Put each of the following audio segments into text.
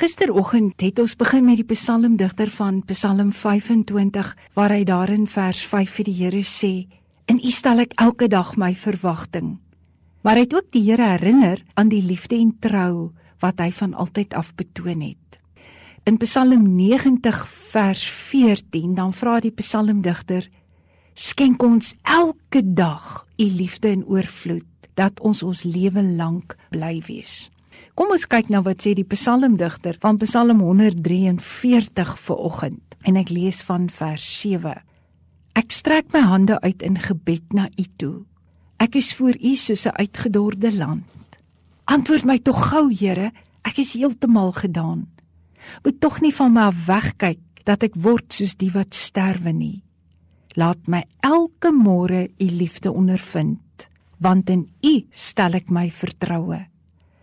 Gisteroggend het ons begin met die psalmdigter van Psalm 25 waar hy daarin vers 5 vir die Here sê: "In U stel ek elke dag my verwagting." Maar hy het ook die Here herinner aan die liefde en trou wat hy van altyd af betoon het. In Psalm 90 vers 14 dan vra die psalmdigter: "Skenk ons elke dag U liefde in oorvloed dat ons ons lewe lank bly wees." Kom ons kyk nou wat sê die psalmdigter van Psalm 143 vir oggend en ek lees van vers 7. Ek strek my hande uit in gebed na U toe. Ek is voor U soos 'n uitgedorde land. Antwoord my tog gou, Here, ek is heeltemal gedaan. Moet tog nie van my wegkyk dat ek word soos die wat sterwe nie. Laat my elke môre U liefde ondervind, want in U stel ek my vertroue.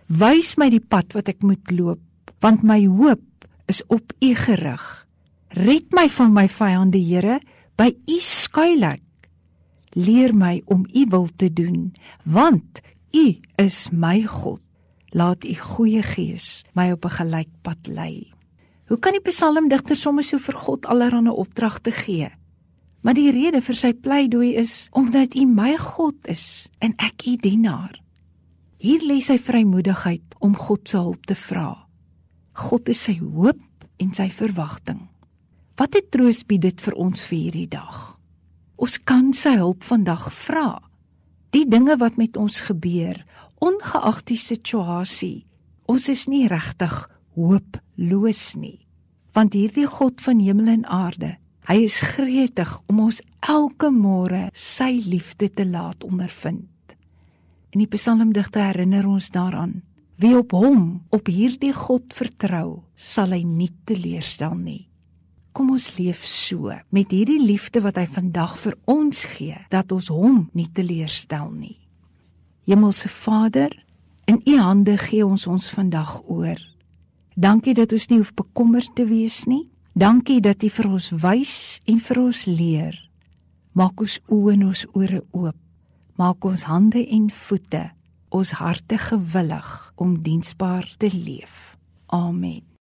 Wys my die pad wat ek moet loop, want my hoop is op U gerig. Red my van my vyande, Here, by U skuil ek. Leer my om U wil te doen, want U is my God. Laat U goeie gees my op 'n gelykpad lei. Hoe kan die psalmdigter sommer so vir God allerlei opdragte gee? Maar die rede vir sy pleidooi is omdat U my God is en ek U dienaar. Hier lê sy vrymoedigheid om God se hulp te vra. God is sy hoop en sy verwagting. Wat 'n troos bied dit vir ons vir hierdie dag. Ons kan sy hulp vandag vra. Die dinge wat met ons gebeur, ongeag die situasie, ons is nie regtig hooploos nie. Want hierdie God van hemel en aarde, hy is gretig om ons elke môre sy liefde te laat ondervind. En die psalmdigter herinner ons daaraan: Wie op hom, op hierdie God vertrou, sal hy nie teleurstel nie. Kom ons leef so met hierdie liefde wat hy vandag vir ons gee, dat ons hom nie teleurstel nie. Hemelse Vader, in U hande gee ons ons vandag oor. Dankie dat ons nie hoef bekommerd te wees nie. Dankie dat U vir ons wys en vir ons leer. Maak ons oë en ons ore oop maak ons hande en voete, ons harte gewillig om diensbaar te leef. Amen.